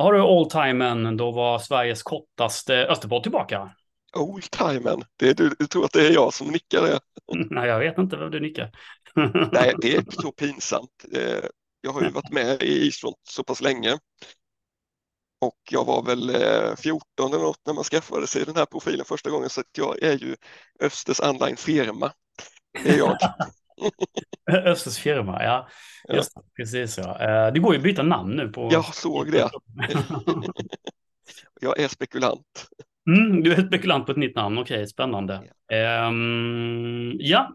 Har du all-timen, då var Sveriges kortaste Österport tillbaka. Old-timen, det är, du, du tror att det är jag som nickar det? Nej, jag vet inte vad du nickar. Nej, det är så pinsamt. Jag har ju varit med i isfront så pass länge. Och jag var väl 14 eh, eller något när man skaffade sig den här profilen första gången så jag är ju Östers online firma. Det är jag. Östers firma, ja. Just ja. precis ja. Eh, det går ju att byta namn nu på... Jag såg det. jag är spekulant. Mm, du är spekulant på ett nytt namn, okej, spännande. Ja. Um, ja.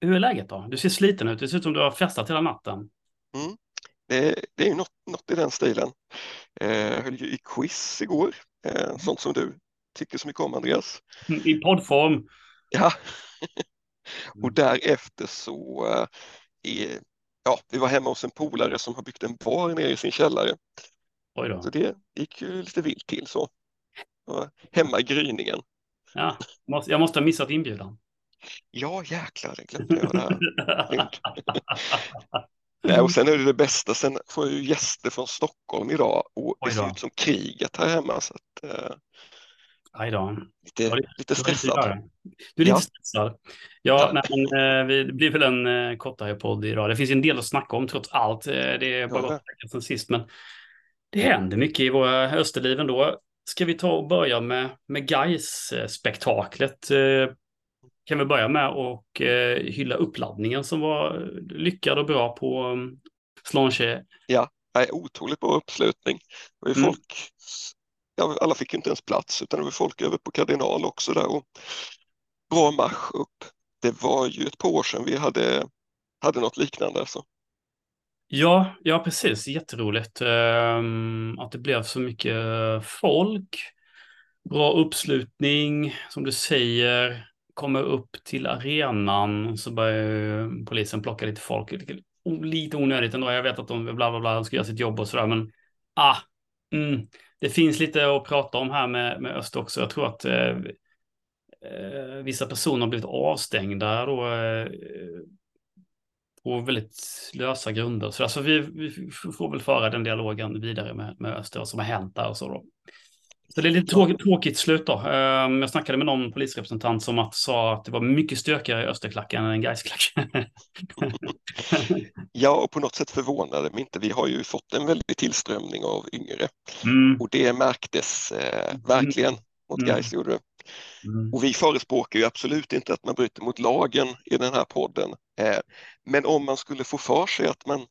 Hur är läget då? Du ser sliten ut, det ser ut som du har festat hela natten. Mm. Det, det, är ju något, något, i den stilen. Eh, höll ju i quiz igår, eh, sånt som du tycker så mycket om Andreas. I poddform. Ja, och därefter så eh, ja, vi var hemma hos en polare som har byggt en bar nere i sin källare. Så det gick ju lite vilt till så. Hemma i gryningen. Ja, jag måste ha missat inbjudan. Ja, jäklar, det glömde jag. Där. Nej, och sen är det det bästa, sen får jag ju gäster från Stockholm idag och det ser ut som kriget här hemma. Så att, eh, Aj då. Lite, lite stressad. Du är lite ja. stressad. Ja, ja. Nej, men, eh, det blir väl en eh, kortare podd idag. Det finns en del att snacka om trots allt. Eh, det är bara ja. gått sen sist, men det händer mycket i våra Österliv ändå. Ska vi ta och börja med, med Gais-spektaklet? Eh, kan vi börja med och eh, hylla uppladdningen som var lyckad och bra på um, Slanche. Ja, otroligt bra uppslutning. Det var mm. folk ja, alla fick inte ens plats utan det var folk över på Kardinal också där och bra marsch upp. Det var ju ett par år sedan vi hade, hade något liknande. Alltså. Ja, ja precis. Jätteroligt um, att det blev så mycket folk. Bra uppslutning, som du säger. Kommer upp till arenan så börjar ehm, polisen plocka lite folk. Lite onödigt ändå. Jag vet att de bla bla bla, ska göra sitt jobb och sådär, men ah, mm, det finns lite att prata om här med, med öst också. Jag tror att eh, eh vissa personer har blivit avstängda då, eh, på väldigt lösa grunder. Så alltså vi, vi, får väl föra den dialogen vidare med, med öster och som har hänt där och så. Då. Så det är lite tråkigt, tråkigt slut då. Ehm, jag snackade med någon polisrepresentant som att, sa att det var mycket stökigare i Österklacken än Gaisklacken. ja, och på något sätt förvånade mig inte. Vi har ju fått en väldig tillströmning av yngre mm. och det märktes eh, mm. verkligen mm. mot Gais gjorde det. Mm. Och vi förespråkar ju absolut inte att man bryter mot lagen i den här podden. Eh, men om man skulle få för sig att man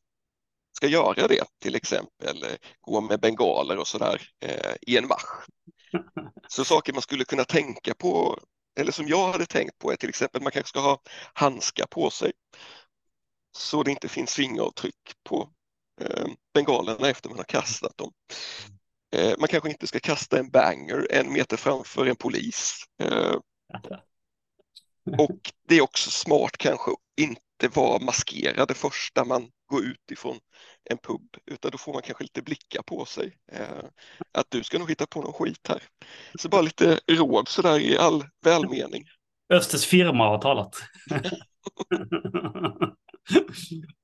ska göra det, till exempel eh, gå med bengaler och sådär eh, i en marsch. Så saker man skulle kunna tänka på, eller som jag hade tänkt på är till exempel man kanske ska ha handskar på sig så det inte finns fingeravtryck på eh, bengalerna efter man har kastat dem. Eh, man kanske inte ska kasta en banger en meter framför en polis. Eh, och det är också smart kanske inte vara maskerade första man gå ut ifrån en pub, utan då får man kanske lite blickar på sig. Eh, att du ska nog hitta på någon skit här. Så bara lite råd sådär i all välmening. Östers firma har talat.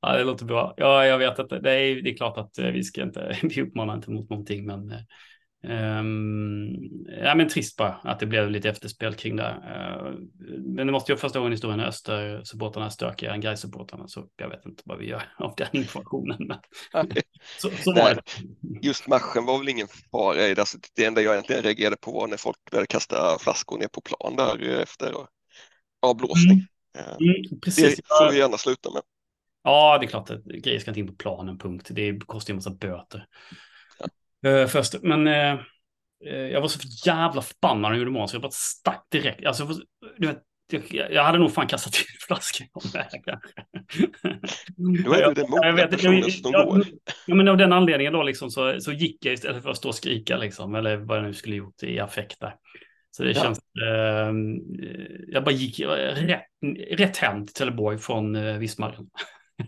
ja, det låter bra. Ja, jag vet att det är, det är klart att eh, vi ska inte, vi uppmanar inte mot någonting, men eh, Um, ja, men trist bara att det blev lite efterspel kring det. Uh, men det måste ju första gången i historien Öster-supportrarna är stökigare än Gais-supportrarna, så jag vet inte vad vi gör av den informationen. så, så var det. Just matchen var väl ingen fara i det. Alltså, det enda jag egentligen reagerade på var när folk började kasta flaskor ner på plan där efter avblåsning. Mm. Uh, mm, precis. Det får vi gärna sluta med. Ja, det är klart att grejer ska inte in på planen, punkt. Det kostar ju en massa böter. Uh, först, men uh, jag var så jävla förbannad när jag gjorde mål så jag bara stack direkt. Alltså, du vet, jag, jag hade nog fan kastat till flaskan om vägen. Då är du den mogna personen som går. Ja, men av den anledningen då liksom så, så gick jag istället för att stå och skrika liksom, eller vad jag nu skulle gjort i affekt där. Så det ja. känns, eh, jag bara gick rätt, rätt hem till Trelleborg från eh, Vismaren.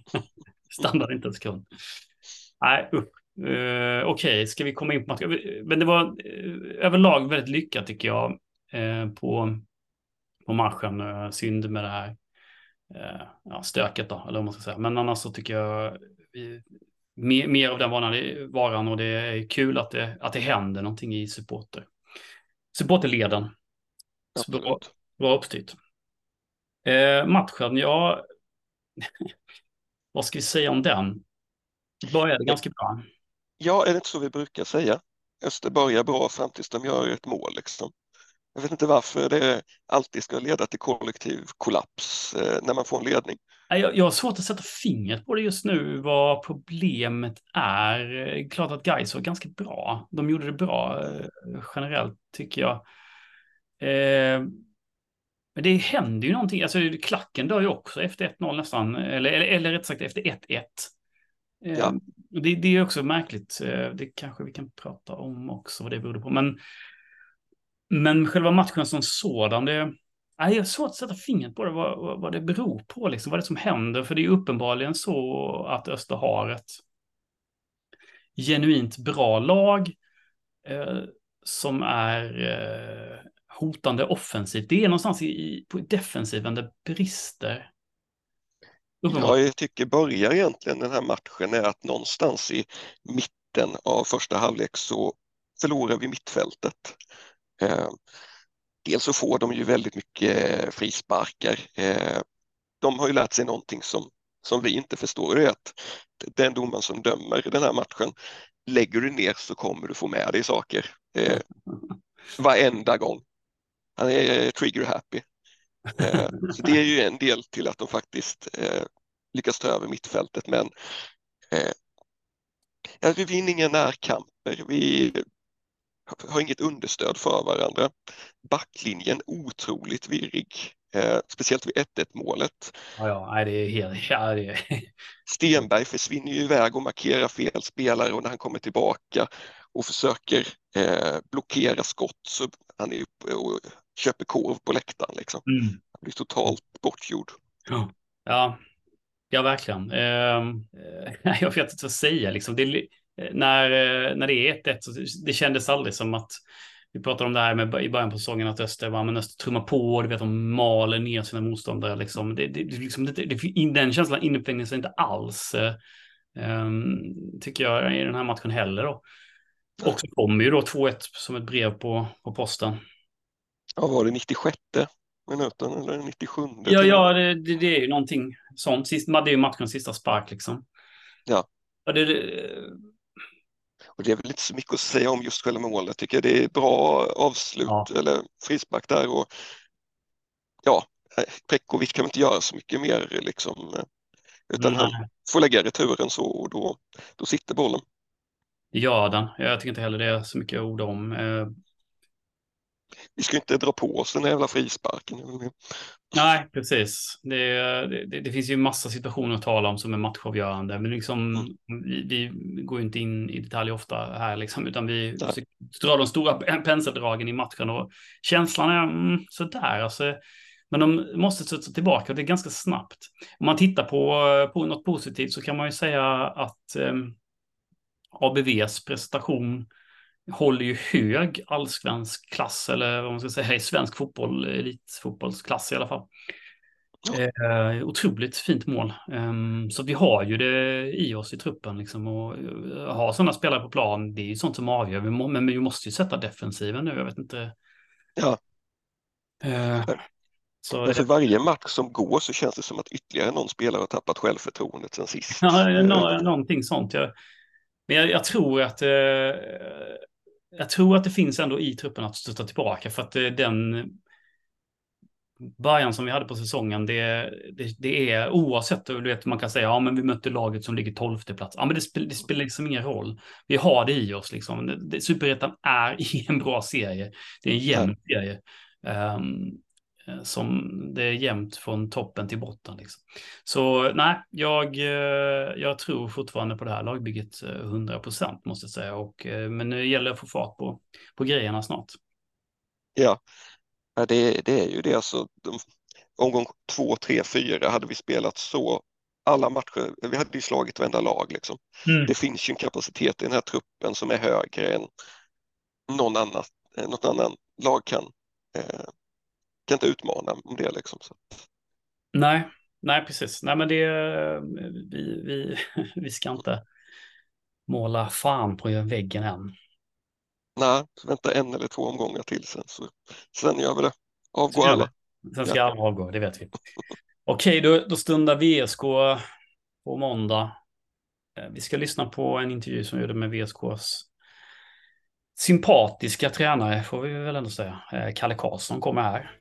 Stannade inte en sekund. Nej, usch. Uh, Okej, okay, ska vi komma in på matchen? Men det var uh, överlag väldigt lyckat tycker jag uh, på, på matchen. Synd med det här ja, stöket då, eller vad man ska säga. Men annars så tycker jag vi mer, mer av den varan, varan och det är kul att det, att det händer någonting i supporter. Supporterleden. Bra, bra uppstyrt. Eh, matchen, ja. vad ska vi säga om den? Började ganska bra. Ja, är det inte så vi brukar säga? Öster börjar bra fram tills de gör ett mål. Liksom. Jag vet inte varför det alltid ska leda till kollektiv kollaps eh, när man får en ledning. Jag, jag har svårt att sätta fingret på det just nu, vad problemet är. Klart att Gais var ganska bra. De gjorde det bra eh, generellt, tycker jag. Eh, men det händer ju någonting. Alltså, klacken dör ju också efter 1-0 nästan, eller, eller, eller rätt sagt efter 1-1. Ja. Ehm, det, det, är också märkligt. Eh, det kanske vi kan prata om också, vad det berodde på. Men, men själva matchen som sådan, det, Nej, jag har svårt att sätta fingret på det, vad, vad det beror på, liksom, vad det är som händer. För det är uppenbarligen så att Öster har ett genuint bra lag eh, som är eh, hotande offensivt. Det är någonstans i, i, på defensiven det brister. Ja, jag tycker börjar egentligen den här matchen är att någonstans i mitten av första halvlek så förlorar vi mittfältet. Eh, dels så får de ju väldigt mycket frisparkar. Eh, de har ju lärt sig någonting som, som vi inte förstår, det är att den domaren som dömer den här matchen, lägger du ner så kommer du få med dig saker. Eh, varenda gång. Han är trigger happy. Eh, så det är ju en del till att de faktiskt eh, lyckas ta över mittfältet men eh, vi vinner inga närkamper. Vi har inget understöd för varandra. Backlinjen otroligt virrig, eh, speciellt vid 1-1 målet. Ja, ja, det är helt... Ja, det är... Stenberg försvinner ju iväg och markerar fel spelare och när han kommer tillbaka och försöker eh, blockera skott så han är uppe och köper korv på läktaren. Liksom. Mm. Han blir totalt bortgjord. Ja, ja, ja verkligen. Eh, jag vet inte vad säga. Liksom. Det, när, eh, när det är 1-1, så det kändes aldrig som att vi pratade om det här med, i början på säsongen att Öster, var, men Öster trummar på, du vet, de maler ner sina motståndare. Liksom. Det, det, liksom, det, det, den känslan infinner sig inte alls, um, tycker jag, i den här matchen heller. Då. Och så kommer ju då 2-1 som ett brev på, på posten. Ja, var det 96 minuten eller 97? Ja, ja det, det, det, är ju någonting sånt. Sist, det är ju matchens sista spark liksom. Ja. Och det, och det är väl inte så mycket att säga om just själva målet. Jag tycker det är bra avslut ja. eller frispark där och ja, Prekovic kan inte göra så mycket mer liksom. Utan mm. han får lägga returen så och då, då sitter bollen. Ja, den. Jag tycker inte heller det är så mycket ord om. Eh, vi ska inte dra på oss den jävla frisparken. Nej, precis. Det, det, det, finns ju massa situationer att tala om som är matchavgörande, men liksom, mm. vi, vi, går inte in i detalj ofta här, liksom, utan vi drar de stora penseldragen i matchen och känslan är mm, sådär. Alltså, men de måste studsa tillbaka och det är ganska snabbt. Om man tittar på, på något positivt så kan man ju säga att eh, ABVs prestation håller ju hög allsvensk klass, eller vad man ska säga, i svensk fotboll, elitfotbollsklass i alla fall. Eh, otroligt fint mål. Eh, så vi har ju det i oss i truppen liksom och uh, ha sådana spelare på plan, det är ju sånt som avgör. Vi må, men vi måste ju sätta defensiven nu, jag vet inte. Ja. Eh, så men för det... varje match som går så känns det som att ytterligare någon spelare har tappat självförtroendet sen sist. Ja, nå, någonting sånt. Jag, men jag, jag tror att eh, jag tror att det finns ändå i truppen att stötta tillbaka för att eh, den början som vi hade på säsongen, det, det, det är oavsett, du vet, man kan säga, ja men vi mötte laget som ligger tolfte plats. Ja men det, spel, det spelar liksom ingen roll. Vi har det i oss liksom. Superettan är i en bra serie. Det är en jämn serie. Um, som det är jämnt från toppen till botten. Liksom. Så nej, jag, eh, jag tror fortfarande på det här lagbygget 100 eh, procent måste jag säga. Och, men nu gäller det att få fart på, på grejerna snart. Ja, det, det är ju det. Alltså, omgång två, tre, fyra hade vi spelat så alla matcher, vi hade ju slagit varenda lag. Liksom. Mm. Det finns ju en kapacitet i den här truppen som är högre än någon annan, något annan lag kan eh, kan inte utmana om det liksom. Så. Nej, nej precis. Nej men det, vi, vi, vi ska inte måla fan på väggen än. Nej, vänta en eller två omgångar till sen så sen gör vi det. Avgår alla. Sen ska ja. alla avgå, det vet vi. Okej, då, då stundar VSK på måndag. Eh, vi ska lyssna på en intervju som gjorde med VSKs sympatiska tränare, får vi väl ändå säga. Eh, Kalle Karlsson kommer här.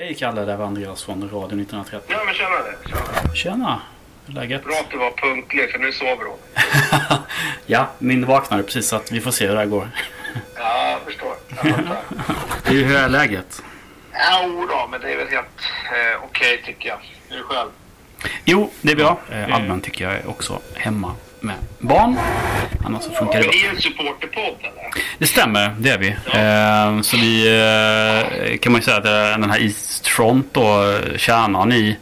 Hej Kalle, det var Andreas från Radio 1930. Ja, men tjena Tjena. Tjena. Hur är läget? Bra att du var punktlig, för nu sover hon. ja, min vaknade precis så att vi får se hur det här går. ja, jag förstår. Jag hur är läget? Ja, då, men det är väl helt eh, okej okay, tycker jag. Hur det själv? Jo, det är bra. Eh, allmänt tycker jag också hemma med barn. Annars så funkar det bra. Är ni en supporterpodd eller? Det stämmer, det är vi. Ja. Eh, så vi eh, kan man ju säga att den här East Front då, kärnan i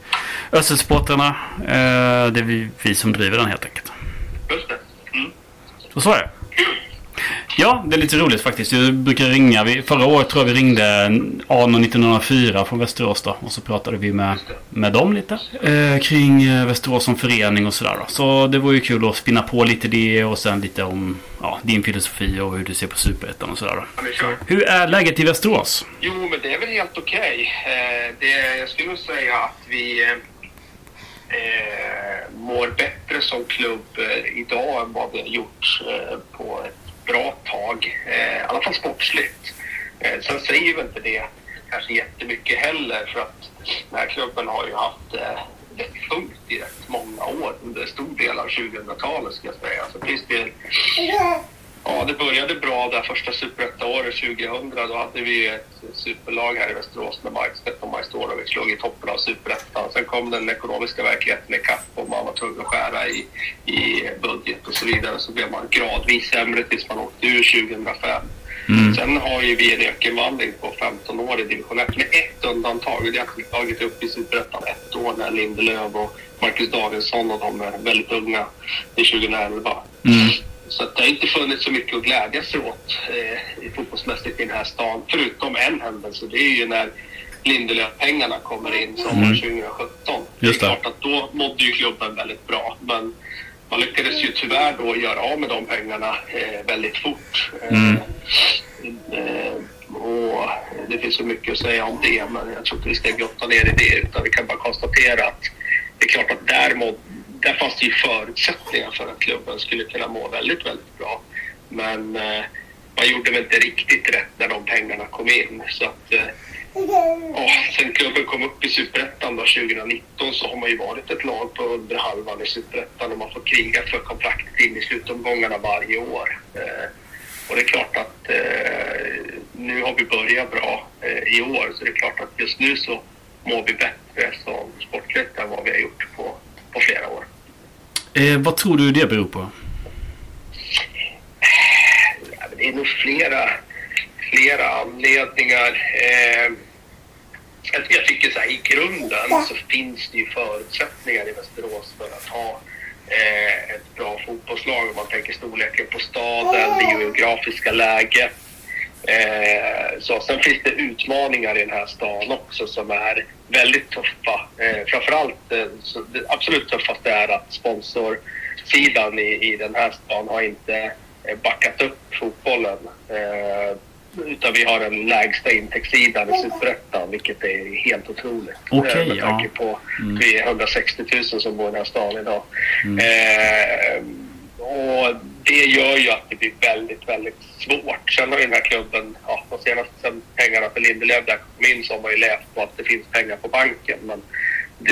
Östersupportrarna. Eh, det är vi, vi som driver den helt enkelt. Just det. Mm. Så så är det. Ja, det är lite roligt faktiskt. Jag brukar ringa. Vi, förra året tror jag vi ringde Arno 1904 från Västerås då. Och så pratade vi med, med dem lite. Eh, kring eh, Västerås som förening och sådär. Så det var ju kul att spinna på lite det och sen lite om ja, din filosofi och hur du ser på Superettan och sådär. Ja, hur är läget i Västerås? Jo, men det är väl helt okej. Okay. Eh, jag skulle säga att vi eh, eh, mår bättre som klubb eh, idag än vad vi har gjort eh, på ett bra tag, eh, i alla fall sportsligt. Eh, sen säger väl inte det kanske jättemycket heller för att den här klubben har ju haft eh, rätt tungt i rätt många år under stor del av 2000-talet ska jag säga. Så finns det Ja, det började bra där första superettaåret 2000. Då hade vi ett superlag här i Västerås med Majstedt och Majstorovic låg i toppen av superettan. Sen kom den ekonomiska verkligheten ikapp och man var tvungen att skära i, i budget och så vidare. Så blev man gradvis sämre tills man åkte ur 2005. Mm. Sen har ju vi en ökenvandring på 15 år i division 1 med ett undantag. Det har tagit upp i superettan ett år när Lindelöf och Marcus Davidsson och de är väldigt unga i 2011. Mm. Så det har inte funnits så mycket att glädjas åt eh, fotbollsmässigt i den här stan. Förutom en händelse. Det är ju när Lindelöf-pengarna kommer in sommaren mm. 2017. Just det. det är klart att då mådde ju klubben väldigt bra. Men man lyckades ju tyvärr då göra av med de pengarna eh, väldigt fort. Mm. Eh, och det finns så mycket att säga om det, men jag tror inte vi ska grotta ner i det. Utan vi kan bara konstatera att det är klart att där mådde där fanns det ju förutsättningar för att klubben skulle kunna må väldigt, väldigt bra. Men eh, man gjorde väl inte riktigt rätt när de pengarna kom in. Så att, eh, oh, sen klubben kom upp i Superettan 2019 så har man ju varit ett lag på under halvan i Superettan och man får kriga för kontraktet in i slutomgångarna varje år. Eh, och det är klart att eh, nu har vi börjat bra eh, i år så det är klart att just nu så mår vi bättre som sportligt än vad vi har gjort på på flera år. Eh, vad tror du det beror på? Det är nog flera, flera anledningar. Eh, jag tycker så här, i grunden så finns det ju förutsättningar i Västerås för att ha eh, ett bra fotbollslag om man tänker storleken på staden, det geografiska läget. Eh, så sen finns det utmaningar i den här stan också som är väldigt tuffa. Eh, framförallt, eh, det absolut tuffaste är att sponsorsidan i, i den här stan har inte eh, backat upp fotbollen. Eh, utan vi har den lägsta intäktssidan i Superettan, vilket är helt otroligt. Okay, eh, med tanke ja. på mm. vi är 160 000 som bor i den här stan idag. Mm. Eh, och det gör ju att det blir väldigt, väldigt svårt. Sen har ju den här klubben, ja, de senaste sen pengarna för Lindelöf där kom in så har man ju läst på att det finns pengar på banken. Men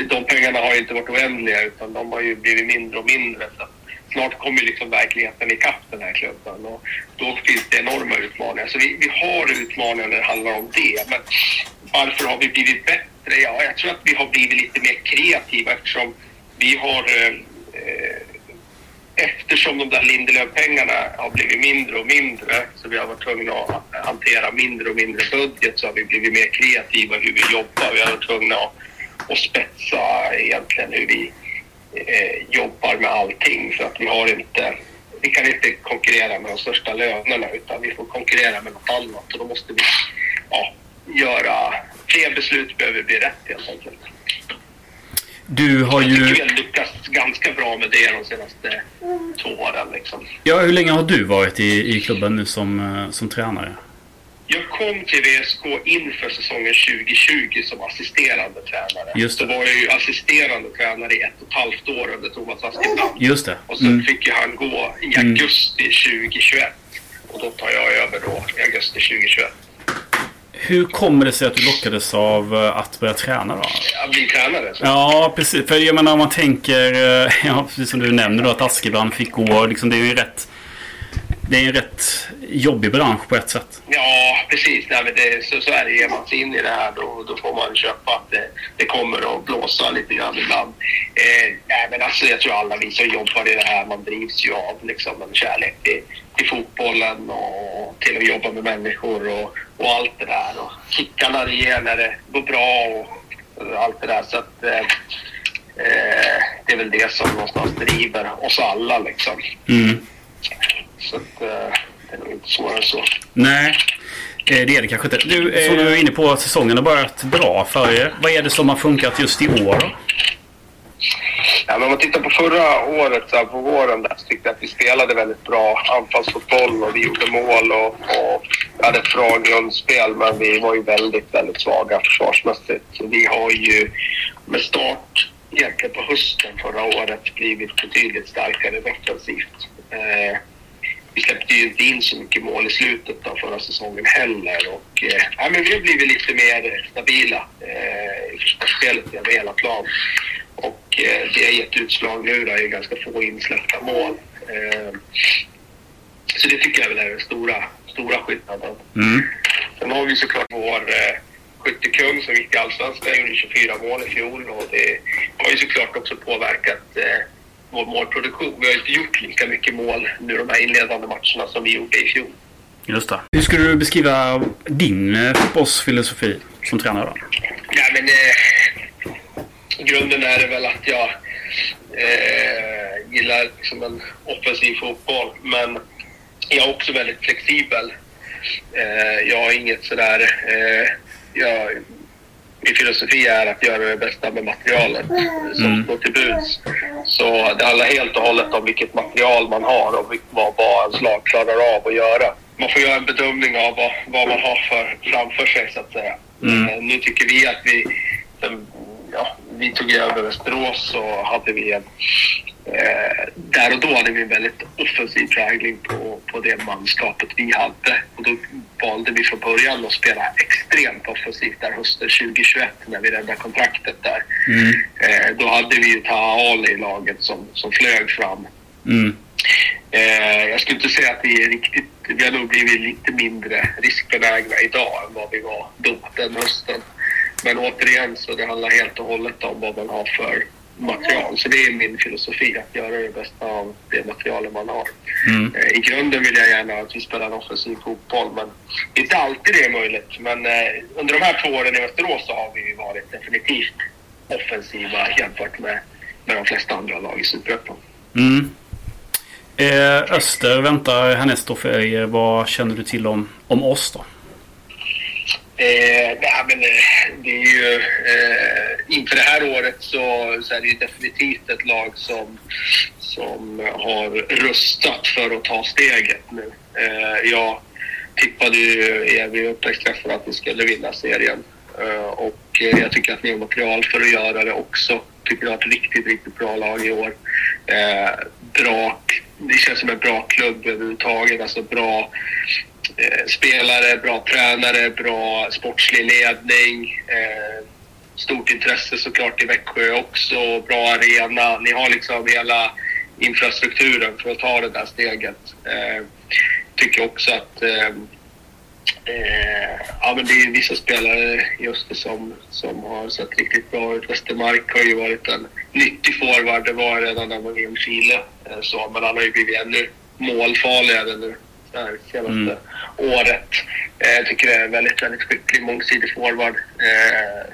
de pengarna har ju inte varit oändliga utan de har ju blivit mindre och mindre. Så snart kommer ju liksom verkligheten ikapp den här klubben och då finns det enorma utmaningar. Så vi, vi har utmaningar när det handlar om det. Men varför har vi blivit bättre? Ja, jag tror att vi har blivit lite mer kreativa eftersom vi har eh, eh eftersom de där Lindelöf-pengarna har blivit mindre och mindre så vi har varit tvungna att hantera mindre och mindre budget så har vi blivit mer kreativa hur vi jobbar. Vi har varit tvungna att, att spetsa egentligen hur vi eh, jobbar med allting för att vi har inte vi kan inte konkurrera med de största lönerna utan vi får konkurrera med något annat och då måste vi ja, göra fler beslut behöver bli rätt helt enkelt. Du har ju... Jag tycker vi har lyckats ganska bra med det de senaste två åren. Liksom. Ja, hur länge har du varit i, i klubben nu som, eh, som tränare? Jag kom till VSK inför säsongen 2020 som assisterande tränare. Just det. Då var jag ju assisterande tränare i ett och ett halvt år under Thomas Askebrand. Just det. Och sen mm. fick ju han gå i augusti mm. 2021. Och då tar jag över då i augusti 2021. Hur kommer det sig att du lockades av eh, att börja träna då? Att bli tränare? Så. Ja, precis. För jag menar om man tänker, eh, ja, precis som du nämnde då, att Askebrand fick gå. Liksom, det är ju rätt det är en rätt jobbig bransch på ett sätt. Ja, precis. Nej, men det, så, så är det. Ger man sig in i det här då, då får man köpa att det, det kommer att blåsa lite grann ibland. Eh, nej, men alltså, jag tror alla vi som jobbar i det här, man drivs ju av liksom, en kärlek till, till fotbollen och till att jobba med människor och, och allt det där. Och kickarna det ger när det går bra och, och allt det där. Så att, eh, eh, det är väl det som någonstans driver oss alla liksom. Mm. Så att, eh, det är nog inte svårare än så. Nej, eh, det är det kanske inte. Du, eh, du är inne på att säsongen har börjat bra för er. Vad är det som har funkat just i år då? Ja, men om man tittar på förra året, så här, på våren, där, så tyckte jag att vi spelade väldigt bra anfallsfotboll och vi gjorde mål och, och hade ett bra grundspel. Men vi var ju väldigt, väldigt svaga försvarsmässigt. Vi har ju med start egentligen på hösten förra året blivit betydligt starkare defensivt. Eh, vi släppte ju inte in så mycket mål i slutet av förra säsongen heller. Och, eh, ja, men vi har blivit lite mer stabila eh, i försvarsspelet över hela plan. Och eh, det har gett utslag nu då, i ganska få insläppta mål. Eh, så det tycker jag väl är den stora, stora skillnaden. Mm. Sen har vi såklart vår eh, skyttekung som gick till Allsvenskan, gjorde 24 mål i fjol och det har ju såklart också påverkat eh, målproduktion. Vi har inte gjort lika mycket mål nu de här inledande matcherna som vi gjorde i fjol. Just det. Hur skulle du beskriva din eh, fotbollsfilosofi som tränare? Ja, men, eh, grunden är väl att jag eh, gillar liksom en offensiv fotboll. Men jag är också väldigt flexibel. Eh, jag har inget sådär... Eh, jag min filosofi är att göra det bästa med materialet som mm. står till buds. Så det handlar helt och hållet om vilket material man har och vad, vad ens lag klarar av att göra. Man får göra en bedömning av vad, vad man har för, framför sig så att säga. Mm. Eh, nu tycker vi att vi, ja, vi tog över Västerås så hade vi en Eh, där och då hade vi en väldigt offensiv prägling på, på det manskapet vi hade. Och då valde vi från början att spela extremt offensivt där hösten 2021 när vi räddade kontraktet där. Mm. Eh, då hade vi ju Taha Ali i laget som, som flög fram. Mm. Eh, jag skulle inte säga att vi är riktigt... Vi har nog blivit lite mindre riskbenägna idag än vad vi var då, den hösten. Men återigen så det handlar helt och hållet om vad man har för material. Så det är min filosofi, att göra det bästa av det materialet man har. Mm. Eh, I grunden vill jag gärna att vi spelar en offensiv fotboll, men inte alltid det är möjligt. Men eh, under de här två åren i Västerås så har vi varit definitivt offensiva jämfört med, med de flesta andra lag i Superettan. Mm. Eh, Öster väntar härnäst då för er. Vad känner du till om, om oss då? Eh, nej, men, eh, det är ju, eh, inför det här året så, så är det ju definitivt ett lag som, som har rustat för att ta steget nu. Eh, jag tippade ju er vid upptaktsträffen att vi skulle vinna serien. Eh, och eh, jag tycker att ni har material för att göra det också. Tycker att ett riktigt, riktigt bra lag i år. Eh, bra, det känns som en bra klubb överhuvudtaget. Alltså bra eh, spelare, bra tränare, bra sportslig ledning. Eh, stort intresse såklart i Växjö också, bra arena. Ni har liksom hela infrastrukturen för att ta det där steget. Eh, tycker också att eh, eh, ja, men det är vissa spelare just det som, som har sett riktigt bra ut. Westermark har ju varit en nyttig forward. Det var redan när man var i Chile. Eh, så, men han har ju blivit ännu målfarligare nu här senaste mm. året. Eh, jag tycker det är en väldigt, väldigt skicklig, mångsidig forward. Eh,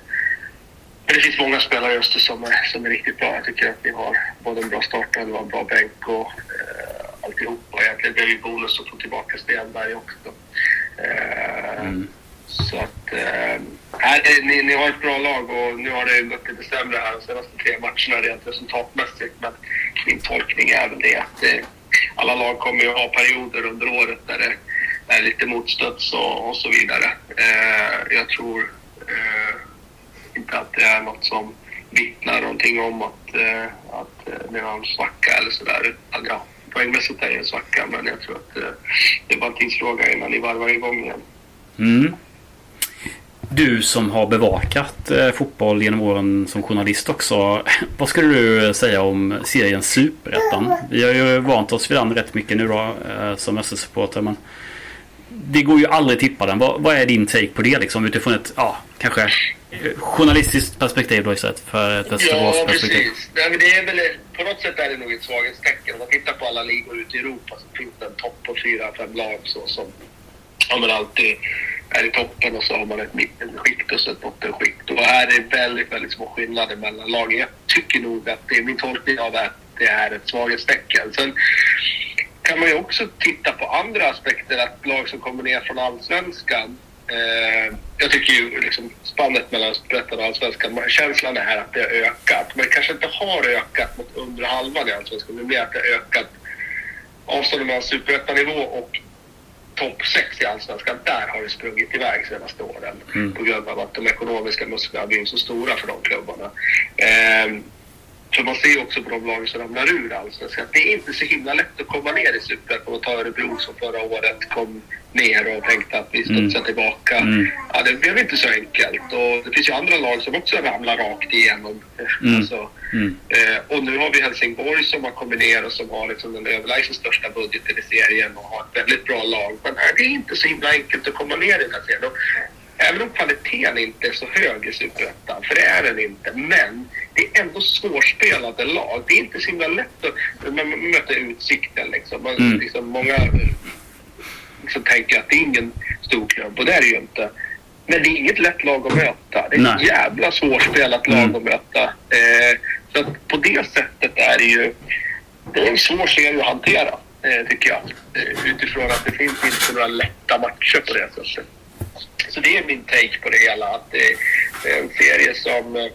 men det finns många spelare just som är, som är riktigt bra. Jag tycker att vi har både en bra startelva och en bra bänk och eh, alltihopa. Egentligen blev det bonus att få tillbaka Stenberg också. Eh, mm. Så att, eh, Nej, ni, ni har ett bra lag och nu har det gått lite sämre här de senaste tre matcherna rent resultatmässigt. Men min tolkning är väl det att eh, alla lag kommer ju ha perioder under året där det är lite motstött och, och så vidare. Eh, jag tror eh, inte att det är något som vittnar någonting om att, eh, att eh, det är en svacka eller sådär. Ja, poängmässigt är det en svacka, men jag tror att eh, det är bara en tidsfråga innan ni varvar igång igen. Mm. Du som har bevakat eh, fotboll genom åren som journalist också. Vad skulle du säga om serien Superettan? Vi har ju vant oss vid den rätt mycket nu då eh, som SSC-supporter. Men det går ju aldrig tippa den. Vad, vad, är din take på det liksom utifrån ett, ja, kanske eh, journalistiskt perspektiv då istället för ett Västerås-perspektiv? Ja, precis. Nej, men det är väl, på något sätt är det nog ett svaghetstecken. Om man tittar på alla ligor ute i Europa så finns det en topp på fyra, fem lag så, som ja, men alltid är i toppen och så har man ett mittenskikt och så ett bottenskikt. Och här är det väldigt, väldigt små skillnader mellan lagen. Jag tycker nog att det är min tolkning av att det är ett svaghetstecken. Sen kan man ju också titta på andra aspekter, att lag som kommer ner från allsvenskan eh, jag tycker ju liksom spannet mellan Superettan och Allsvenskan, känslan är här att det har ökat. Men det kanske inte har ökat mot under halvan i Allsvenskan. Det blir att det har ökat avståndet mellan Superettanivå och topp 6 i Allsvenskan, där har det sprungit iväg senaste åren. Mm. På grund av att de ekonomiska musklerna har blivit så stora för de klubbarna. Eh, för man ser också på de lag som ramlar ur Allsvenskan att det är inte så himla lätt att komma ner i Superettan och ta Örebro som förra året kom ner och tänkte att vi studsar mm. tillbaka. Mm. Ja, det blev inte så enkelt. Och det finns ju andra lag som också ramlar rakt igenom. Mm. Alltså, mm. eh, och nu har vi Helsingborg som har kommit ner och som har liksom den överlägset största budgeten i serien och har ett väldigt bra lag. Men det är inte så himla enkelt att komma ner i den här serien. Även om kvaliteten inte är så hög i Superettan, för det är den inte, men det är ändå svårspelade lag. Det är inte så himla lätt att man möter Utsikten. Liksom. Man, mm. liksom, många liksom tänker att det är ingen stor klubb och det är det ju inte. Men det är inget lätt lag att möta. Det är Nej. ett jävla svårspelat lag mm. att möta. Eh, så att på det sättet är det ju det är en svår serie att hantera, eh, tycker jag. Eh, utifrån att det finns inte några lätta matcher på det sättet. Så det är min take på det hela. Att det, är en serie som... Eh,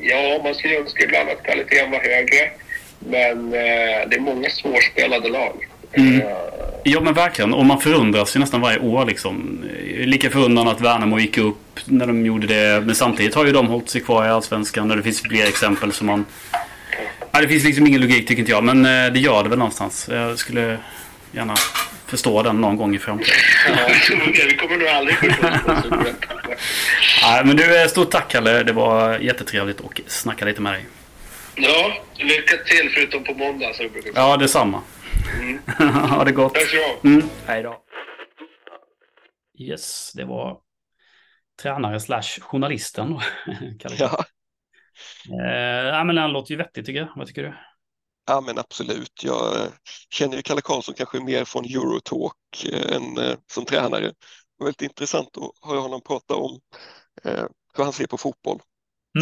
ja, man skulle önska ibland att kvaliteten var högre. Men eh, det är många svårspelade lag. Mm. Eh, ja men verkligen. Och man förundras ju nästan varje år liksom. Lika förundrad att Värnamo gick upp när de gjorde det. Men samtidigt har ju de hållit sig kvar i Allsvenskan. Och det finns fler exempel som man... Ja, det finns liksom ingen logik tycker inte jag. Men det gör det väl någonstans. Jag skulle gärna förstå den någon gång i framtiden. Ja, vi kommer nog aldrig förstå Nej, men du, stort tack Kalle. Det var jättetrevligt att snacka lite med dig. Ja, lycka till förutom på måndag. Så brukar ja, detsamma. Mm. ha det gott. Tack så mm. Hej då. Yes, det var tränare slash journalisten. ja. Eh, men han låter ju vettig tycker jag. Vad tycker du? Ja men absolut. Jag eh, känner ju Kalle Karlsson kanske mer från Eurotalk eh, än eh, som tränare. Det var väldigt intressant att höra honom prata om hur han ser på fotboll.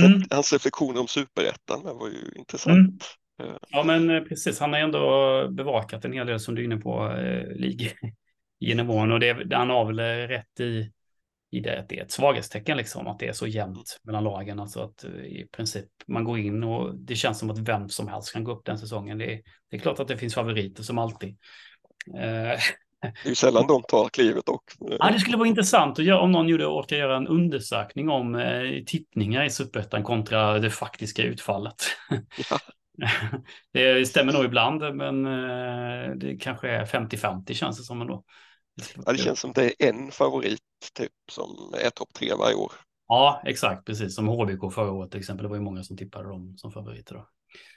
Mm. Hans reflektioner om superettan var ju intressant. Mm. Ja, men precis. Han har ändå bevakat en hel del som du är inne på, eh, lignivån. Och det, han har väl rätt i, i det att det är ett svaghetstecken, liksom, att det är så jämnt mellan lagen. Alltså att eh, i princip man går in och det känns som att vem som helst kan gå upp den säsongen. Det är, det är klart att det finns favoriter som alltid. Eh, det är ju sällan de tar klivet dock. Ja, det skulle vara intressant att göra, om någon gjorde, orkar göra en undersökning om eh, tippningar i superettan kontra det faktiska utfallet. Ja. det stämmer nog ibland, men eh, det kanske är 50-50 känns det som ändå. Ja, det känns som det är en favorit typ som är topp tre varje år. Ja, exakt, precis som HBK förra året till exempel. Det var ju många som tippade dem som favoriter. Då.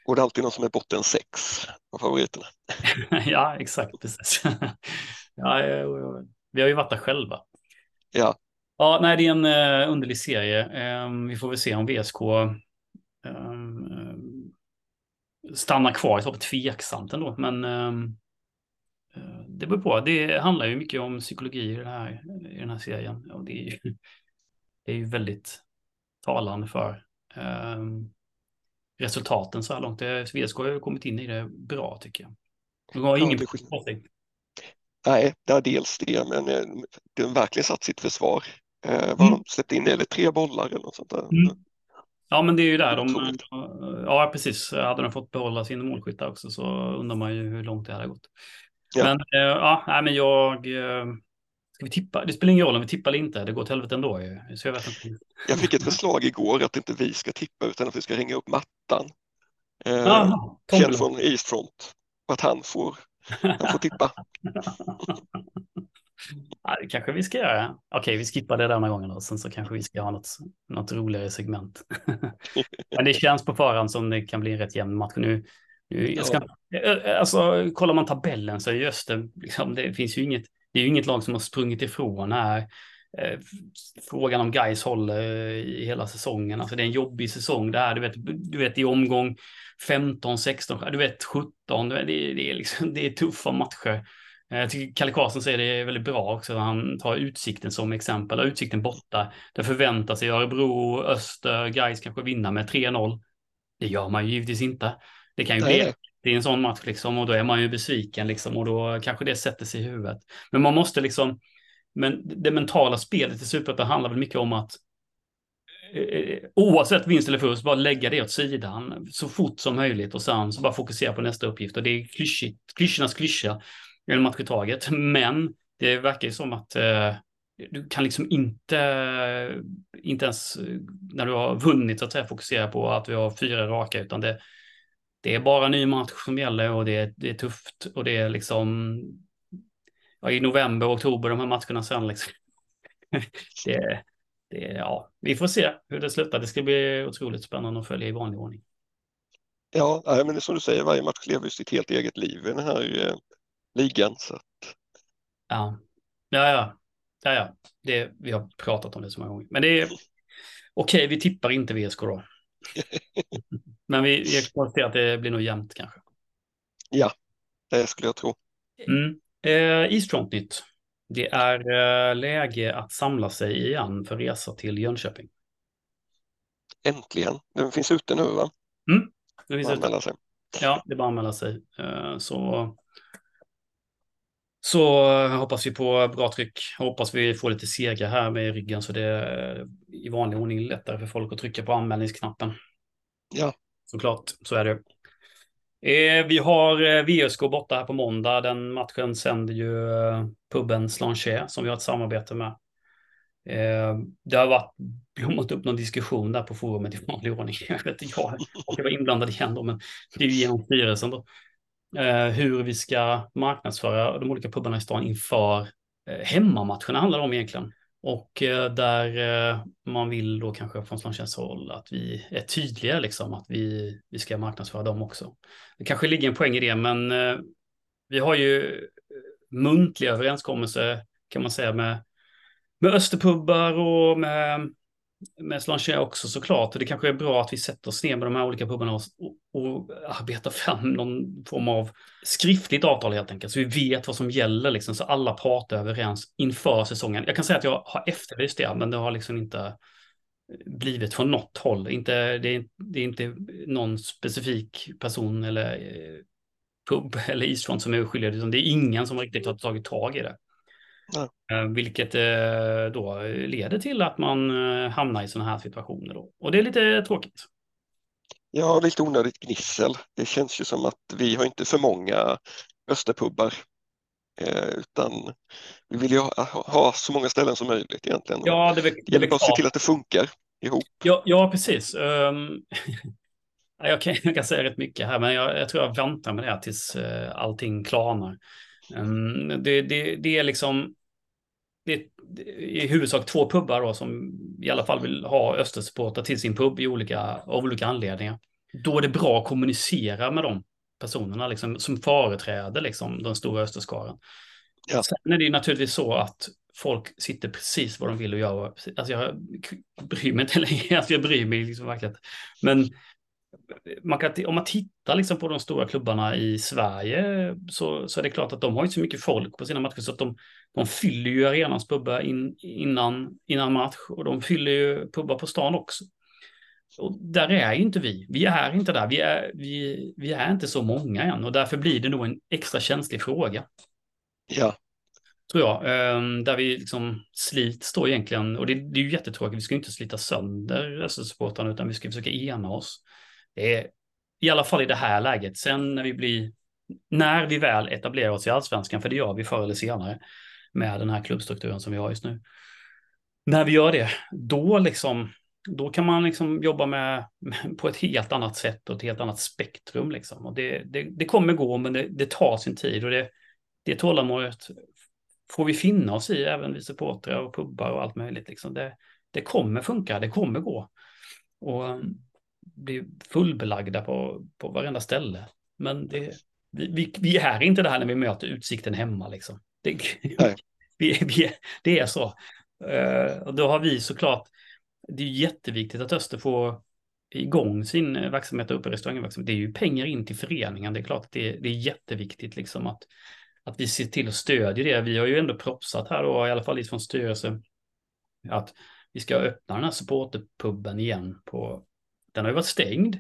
Och det är alltid någon som är botten sex av favoriterna. ja, exakt, precis. ja, vi har ju varit där själva. Ja. Ja, nej, det är en uh, underlig serie. Um, vi får väl se om VSK um, stannar kvar. Jag tveksamt ändå, men um, det beror på. Det handlar ju mycket om psykologi i den här, i den här serien. Och det är ju, det är ju väldigt talande för um, resultaten så här långt. VSK har ju kommit in i det bra tycker jag. De har ingen ja, sig. Nej, det är dels det, men eh, de har verkligen satt sitt försvar. Eh, vad mm. de släppte in, eller tre bollar eller något sånt där. Mm. Ja, men det är ju där de... Ja, precis. Hade de fått behålla sin målskyttar också så undrar man ju hur långt det hade gått. Ja. Men eh, ja, nej, men jag... Eh, ska vi tippa? Det spelar ingen roll om vi tippar eller inte. Det går till helvete ändå ju. Så jag, vet inte. jag fick ett förslag igår att inte vi ska tippa utan att vi ska ringa upp mattan. Eh, Aha, känd från Eastfront. Att han får, han får tippa. Ja, det kanske vi ska göra. Okej, vi skippar det denna gången och sen så kanske vi ska ha något, något roligare segment. Men det känns på förhand som det kan bli en rätt jämn match. Nu jag ska, alltså, kollar man tabellen så är ju Öster, liksom, det finns ju inget, det är ju inget lag som har sprungit ifrån här. Eh, frågan om guys håller i hela säsongen. Alltså det är en jobbig säsong där. Du vet, du vet i omgång 15, 16, du vet 17. Det är, det är, liksom, det är tuffa matcher. Eh, jag tycker Kalle Karlsson säger det väldigt bra också. Han tar Utsikten som exempel. Utsikten borta. Där förväntar sig Örebro, Öster, Gais kanske vinna med 3-0. Det gör man ju givetvis inte. Det kan ju bli det är en sån match liksom och då är man ju besviken liksom och då kanske det sätter sig i huvudet. Men man måste liksom, men det mentala spelet i Superettan handlar väl mycket om att eh, eh, oavsett vinst eller förlust, bara lägga det åt sidan så fort som möjligt och sen så bara fokusera på nästa uppgift. Och det är klyschigt, klyschornas klyscha en match i taget. Men det verkar ju som att eh, du kan liksom inte, inte ens när du har vunnit så att säga fokusera på att vi har fyra raka, utan det, det är bara ny match som gäller och det, det är tufft och det är liksom ja, i november och oktober de här matcherna sen liksom. det, det, ja, vi får se hur det slutar. Det ska bli otroligt spännande att följa i vanlig ordning. Ja, men det är som du säger, varje match lever sitt helt eget liv i den här eh, ligan. Så att... Ja, ja, ja. ja, ja. Det, vi har pratat om det så många gånger. Men det är okej, okay, vi tippar inte VSK då. Men vi, konstaterar att det blir nog jämnt kanske. Ja, det skulle jag tro. Mm. Eh, Isfrontnytt. Det är eh, läge att samla sig igen för resa till Jönköping. Äntligen. Den finns ute nu va? Mm. Den finns ute. Sig. Ja, det är bara att anmäla sig. Eh, så så hoppas vi på bra tryck. Hoppas vi får lite seger här med ryggen så det är i vanlig ordning lättare för folk att trycka på anmälningsknappen. Ja. Såklart, så är det. Eh, vi har eh, VSK borta här på måndag. Den matchen sänder ju eh, puben Slanchet som vi har ett samarbete med. Eh, det har varit blommat upp någon diskussion där på forumet i vanlig ordning. Jag vet inte, jag, jag var inblandad igen då, men det är ju genom styrelsen då eh, hur vi ska marknadsföra de olika pubarna i stan inför eh, hemmamatcherna handlar det om egentligen. Och eh, där eh, man vill då kanske från Slanchens håll att vi är tydliga liksom att vi, vi ska marknadsföra dem också. Det kanske ligger en poäng i det, men eh, vi har ju muntliga överenskommelser kan man säga med, med Österpubbar och med med är också såklart. Och det kanske är bra att vi sätter oss ner med de här olika pubarna och, och, arbetar fram någon form av skriftligt avtal helt enkelt. Så vi vet vad som gäller liksom, så alla parter är överens inför säsongen. Jag kan säga att jag har efterlyst det, men det har liksom inte blivit från något håll. Inte, det, är, det är inte någon specifik person eller eh, pub eller isfront som är skyldig, utan det är ingen som riktigt har tagit tag i det. Mm. Vilket eh, då leder till att man eh, hamnar i sådana här situationer. Då. Och det är lite tråkigt. Ja, lite onödigt gnissel. Det känns ju som att vi har inte för många Österpubbar. utan vi vill ju ha, ha, så många ställen som möjligt egentligen. Ja, det, det gäller bara att se till att det funkar ihop. Ja, ja precis. Um, jag, kan, jag kan säga rätt mycket här, men jag, jag tror jag väntar med det tills uh, allting klarnar. Um, det, det, det, är liksom det är i huvudsak två pubbar då, som i alla fall vill ha Östersupportrar till sin pub i olika, av olika anledningar. Då är det bra att kommunicera med de personerna liksom, som företräder liksom, den stora Österskaran. Ja. Sen är det ju naturligtvis så att folk sitter precis vad de vill och gör. Alltså jag bryr mig inte längre, alltså jag bryr mig liksom verkligen. Men man kan, om man tittar liksom på de stora klubbarna i Sverige så, så är det klart att de har inte så mycket folk på sina matcher så att de, de fyller ju arenans pubbar in, innan, innan match och de fyller ju pubbar på stan också. Och där är inte vi. Vi är inte där. Vi är, vi, vi är inte så många än och därför blir det nog en extra känslig fråga. Ja, tror jag. Ehm, där vi liksom slits då egentligen, och det, det är ju jättetråkigt, vi ska inte slita sönder SSU-supportrarna utan vi ska försöka ena oss. I alla fall i det här läget. Sen när vi blir, när vi väl etablerar oss i allsvenskan, för det gör vi förr eller senare med den här klubbstrukturen som vi har just nu. När vi gör det, då liksom, då kan man liksom jobba med på ett helt annat sätt och ett helt annat spektrum liksom. Och det, det, det kommer gå, men det, det tar sin tid och det, det tålamodet får vi finna oss i, även vi supportrar och pubbar och allt möjligt. Liksom. Det, det kommer funka, det kommer gå. Och um, bli fullbelagda på, på varenda ställe. Men det, vi, vi, är inte det här när vi möter utsikten hemma. Liksom. Det, vi, vi, det är så. Uh, och då har vi såklart, det är jätteviktigt att Öster får igång sin verksamhet uppe i restaurangverksamhet. Det är ju pengar in till föreningen. Det är klart att det, det är jätteviktigt liksom att att vi ser till att stödja det. Vi har ju ändå propsat här då, i alla fall från styrelsen, att vi ska öppna den här supporterpubben igen på, den har ju varit stängd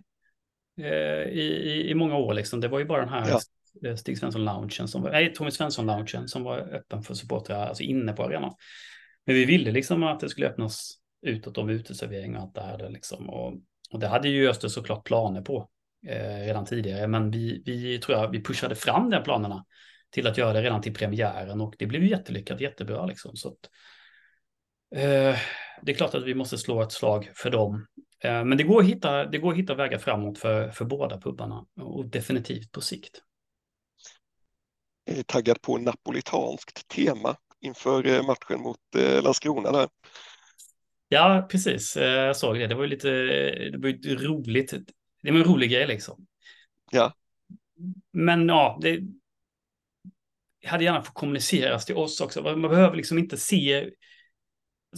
eh, i, i många år liksom. Det var ju bara den här ja. Stig Svensson-loungen som var, nej, Tommy Svensson-loungen som var öppen för supportrar, alltså inne på arenan. Men vi ville liksom att det skulle öppnas utåt om uteservering och allt det här liksom. Och, och det hade ju Öster såklart planer på eh, redan tidigare, men vi, vi tror jag vi pushade fram de planerna till att göra det redan till premiären och det blev ju jättelyckat, jättebra liksom. Så att, eh, det är klart att vi måste slå ett slag för dem. Eh, men det går, att hitta, det går att hitta vägar framåt för, för båda pubbarna och definitivt på sikt. Jag är taggad på napolitanskt tema inför eh, matchen mot eh, Landskrona där. Ja, precis. Jag såg det. Det var ju lite det var roligt. Det var en rolig grej liksom. Ja. Men ja, det, hade gärna fått kommuniceras till oss också. Man behöver liksom inte se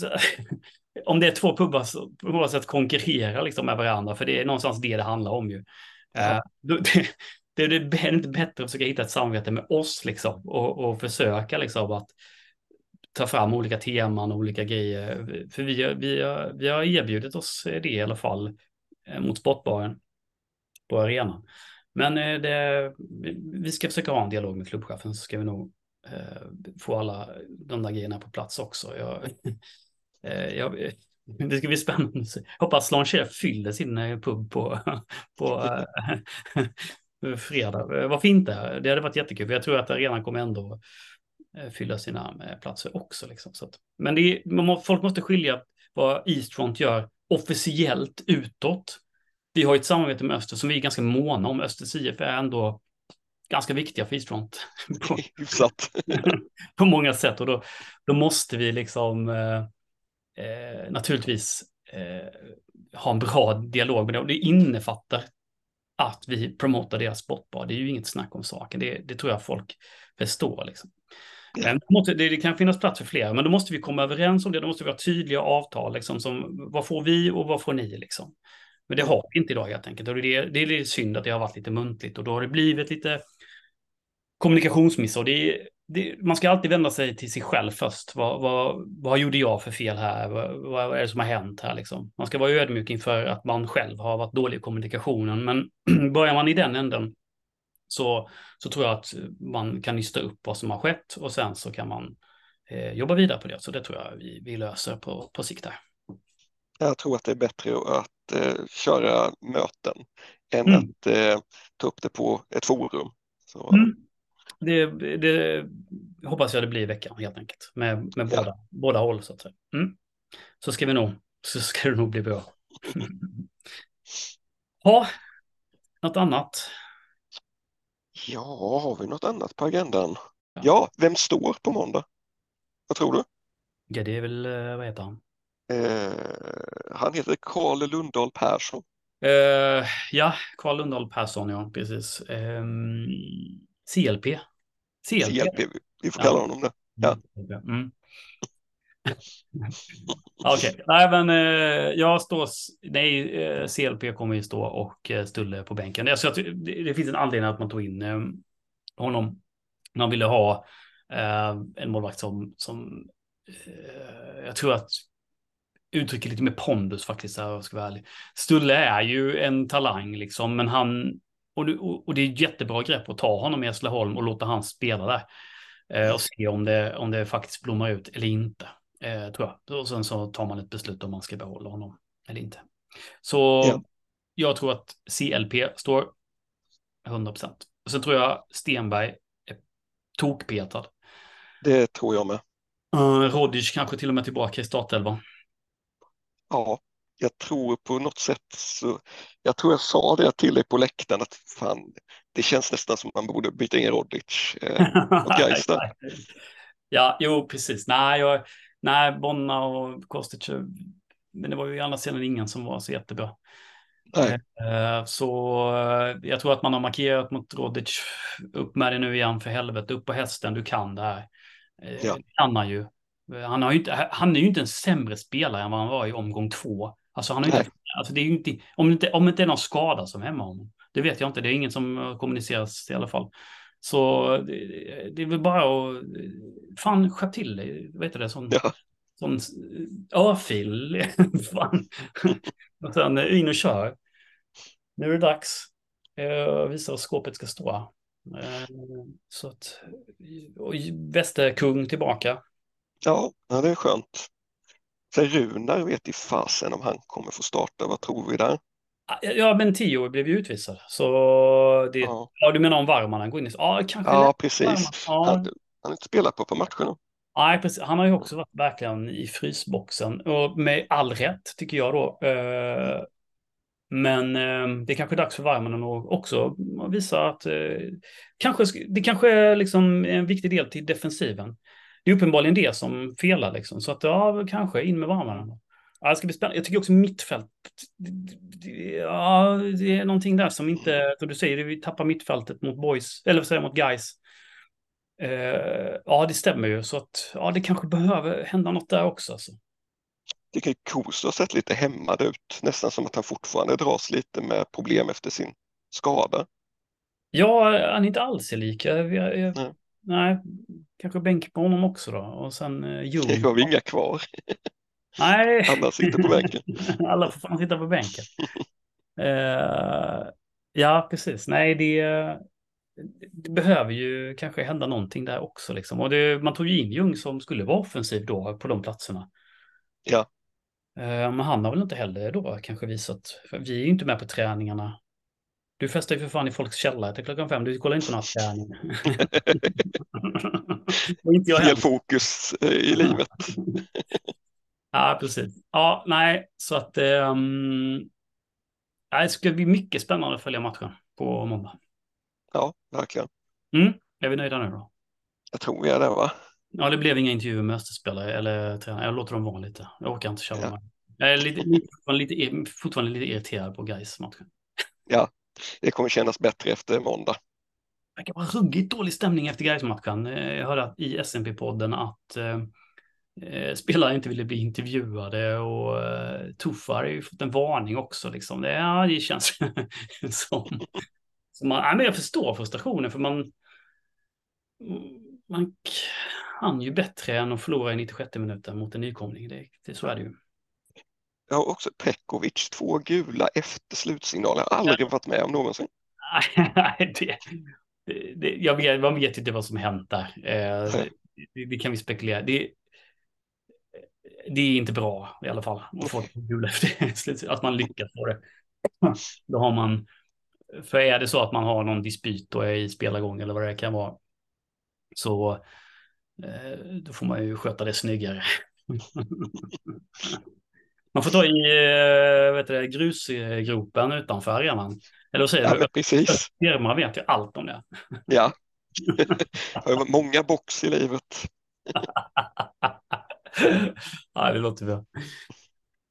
om det är två pubbar något sätt konkurrerar liksom med varandra, för det är någonstans det det handlar om ju. Ja. Uh, det, det, det, är inte bättre att försöka hitta ett samarbete med oss liksom och, och försöka liksom att ta fram olika teman och olika grejer. För vi, vi, vi har erbjudit oss det i alla fall eh, mot sportbaren på arenan. Men eh, det, vi ska försöka ha en dialog med klubbchefen så ska vi nog eh, få alla de där grejerna på plats också. Jag, eh, jag, det ska bli spännande. Hoppas Lancher fyller sin eh, pub på, på eh, fredag. Varför inte? Det hade varit jättekul. Jag tror att arenan kommer ändå fylla sina platser också. Liksom. Så att, men det är, må, folk måste skilja vad Eastfront gör officiellt utåt vi har ett samarbete med Öster som vi är ganska måna om. Östers IF är ändå ganska viktiga för Eastfront. på, på många sätt och då, då måste vi liksom eh, eh, naturligtvis eh, ha en bra dialog med det och det innefattar att vi promotar deras sportbar. Det är ju inget snack om saken. Det, det tror jag folk förstår. Liksom. Det, kan finnas plats för fler, men då måste vi komma överens om det. Då måste vi ha tydliga avtal, liksom, som vad får vi och vad får ni? Liksom. Men det har vi inte idag helt enkelt. Och det, är, det är synd att det har varit lite muntligt och då har det blivit lite kommunikationsmiss. Och det, det, man ska alltid vända sig till sig själv först. Vad, vad, vad gjorde jag för fel här? Vad, vad är det som har hänt här? Liksom? Man ska vara ödmjuk inför att man själv har varit dålig i kommunikationen. Men börjar man i den änden så, så tror jag att man kan nysta upp vad som har skett och sen så kan man eh, jobba vidare på det. Så det tror jag vi, vi löser på, på sikt här. Jag tror att det är bättre att eh, köra möten än mm. att eh, ta upp det på ett forum. Så. Mm. Det, det, hoppas jag det blir i veckan helt enkelt. Med, med båda, ja. båda håll så att säga. Mm. Så ska vi nog, så ska det nog bli bra. ja, något annat? Ja, har vi något annat på agendan? Ja, ja vem står på måndag? Vad tror du? Ja, det är väl, eh, vad heter han? Eh, han heter Karl Lundahl Persson. Eh, ja, Karl Lundahl Persson, ja, precis. Eh, CLP. CLP. CLP. Vi får kalla ja. honom det. Ja. Mm. Okej, okay. nej men eh, jag står, nej eh, CLP kommer ju stå och eh, Stulle på bänken. Alltså, det, det finns en anledning att man tog in eh, honom. Man ville ha eh, en målvakt som, som eh, jag tror att uttrycker lite mer pondus faktiskt, här, ska vara ärlig. Stulle är ju en talang liksom, men han, och det, och det är ett jättebra grepp att ta honom i Hässleholm och låta han spela där. Eh, och se om det, om det faktiskt blommar ut eller inte. Eh, tror jag. Och sen så tar man ett beslut om man ska behålla honom eller inte. Så ja. jag tror att CLP står 100 procent. Sen tror jag Stenberg är tokpetad. Det tror jag med. Uh, Rodic kanske till och med tillbaka i startelvan. Ja, jag tror på något sätt så, jag tror jag sa det till dig på läktaren att fan, det känns nästan som man borde byta in Rodic eh, och Gais Ja, jo, precis. Nej, jag, nej Bonna och Kostic, men det var ju i andra sidan ingen som var så jättebra. Eh, så eh, jag tror att man har markerat mot Rodic. Upp med det nu igen för helvete, upp på hästen, du kan det här. Eh, ja. Det kan han ju. Han, har inte, han är ju inte en sämre spelare än vad han var i omgång två. Alltså, han har inte, alltså det är inte, om, det inte, om det inte är någon skada som hämmar honom. Det vet jag inte, det är ingen som kommuniceras i alla fall. Så det, det är väl bara att, fan skärp till dig, vet du det, sån, ja. sån örfil. fan. och sen in och kör. Nu är det dags. Jag visar var skåpet ska stå. Eh, så att, och Västerkung tillbaka. Ja, det är skönt. Sen Runar vet i fasen om han kommer få starta. Vad tror vi där? Ja, men Tio blev ju utvisad. Så det, ja. ja du menar om Varmanen går in i... Ja, kanske. Ja, precis. Ja. Han, han har inte spelat på på matcherna. Nej, precis. Han har ju också varit verkligen i frysboxen. Och med all rätt, tycker jag då. Eh, men eh, det är kanske är dags för Varmanen att också visa att eh, kanske, det kanske är liksom en viktig del till defensiven. Det är uppenbarligen det som felar liksom. Så att ja, kanske in med Varmanen. Ja, det ska bli spännande. Jag tycker också mittfält. Ja, det är någonting där som inte, som du säger, vi tappar mittfältet mot boys, eller vad säger mot guys. Uh, ja, det stämmer ju. Så att ja, det kanske behöver hända något där också. Alltså tycker Koso har sett lite hämmad ut, nästan som att han fortfarande dras lite med problem efter sin skada. Ja, han är inte alls lika. Jag, jag. Nej. kanske bänk på honom också då. Och sen eh, Ljung. Det har inga kvar. Nej. Alla sitter på bänken. Alla får fan sitta på bänken. uh, ja, precis. Nej, det, det, behöver ju kanske hända någonting där också. Liksom. Och det, man tog ju in Ljung som skulle vara offensiv då på de platserna. Ja. Eh, men han har väl inte heller då kanske visat, vi är ju inte med på träningarna. Du festar ju för fan i folks källare till klockan fem, du kollar inte på träningar. inte jag Fel fokus eh, i livet. ja, precis. Ja, nej, så att um, det ska bli mycket spännande att följa matchen på måndag. Ja, verkligen. Mm, är vi nöjda nu då? Jag tror vi är det, va? Ja, det blev inga intervjuer med Österspelare eller tränare. Jag låter dem vara lite. Jag orkar inte köra ja. Jag är lite, lite, lite, fortfarande lite irriterad på Gais matchen. Ja, det kommer kännas bättre efter måndag. Det verkar vara ruggigt dålig stämning efter gais matchen eh, Jag hörde i SMP-podden att eh, eh, spelare inte ville bli intervjuade och eh, Tuffar har ju fått en varning också. Liksom. Det, ja, det känns som... som man, ja, men jag förstår frustrationen för man... Man kan ju bättre än att förlora i 96 minuter mot en nykomling. Det, det, så är det ju. Jag har också Pekovic, två gula efter slutsignalen. Jag har aldrig varit med om någonsin. Nej, det, det, jag vet, man vet inte vad som hänt där. Eh, det, det, kan vi spekulera. Det, det är inte bra i alla fall att få gula efter att man lyckas få det. Då har man, för är det så att man har någon dispyt och är i spelargång eller vad det kan vara, så Eh, då får man ju sköta det snyggare. man får ta i eh, vet du, grusgropen utanför arenan. Eller vad säger ja, du? Precis. Firma vet ju allt om det. Ja. Många box i livet. ja, det låter bra.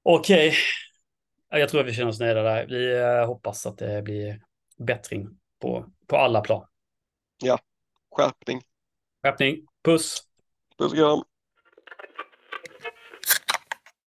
Okej. Jag tror att vi känner oss nöjda där. Vi eh, hoppas att det blir bättring på, på alla plan. Ja, skärpning. Skärpning. Puss! Puss och kram!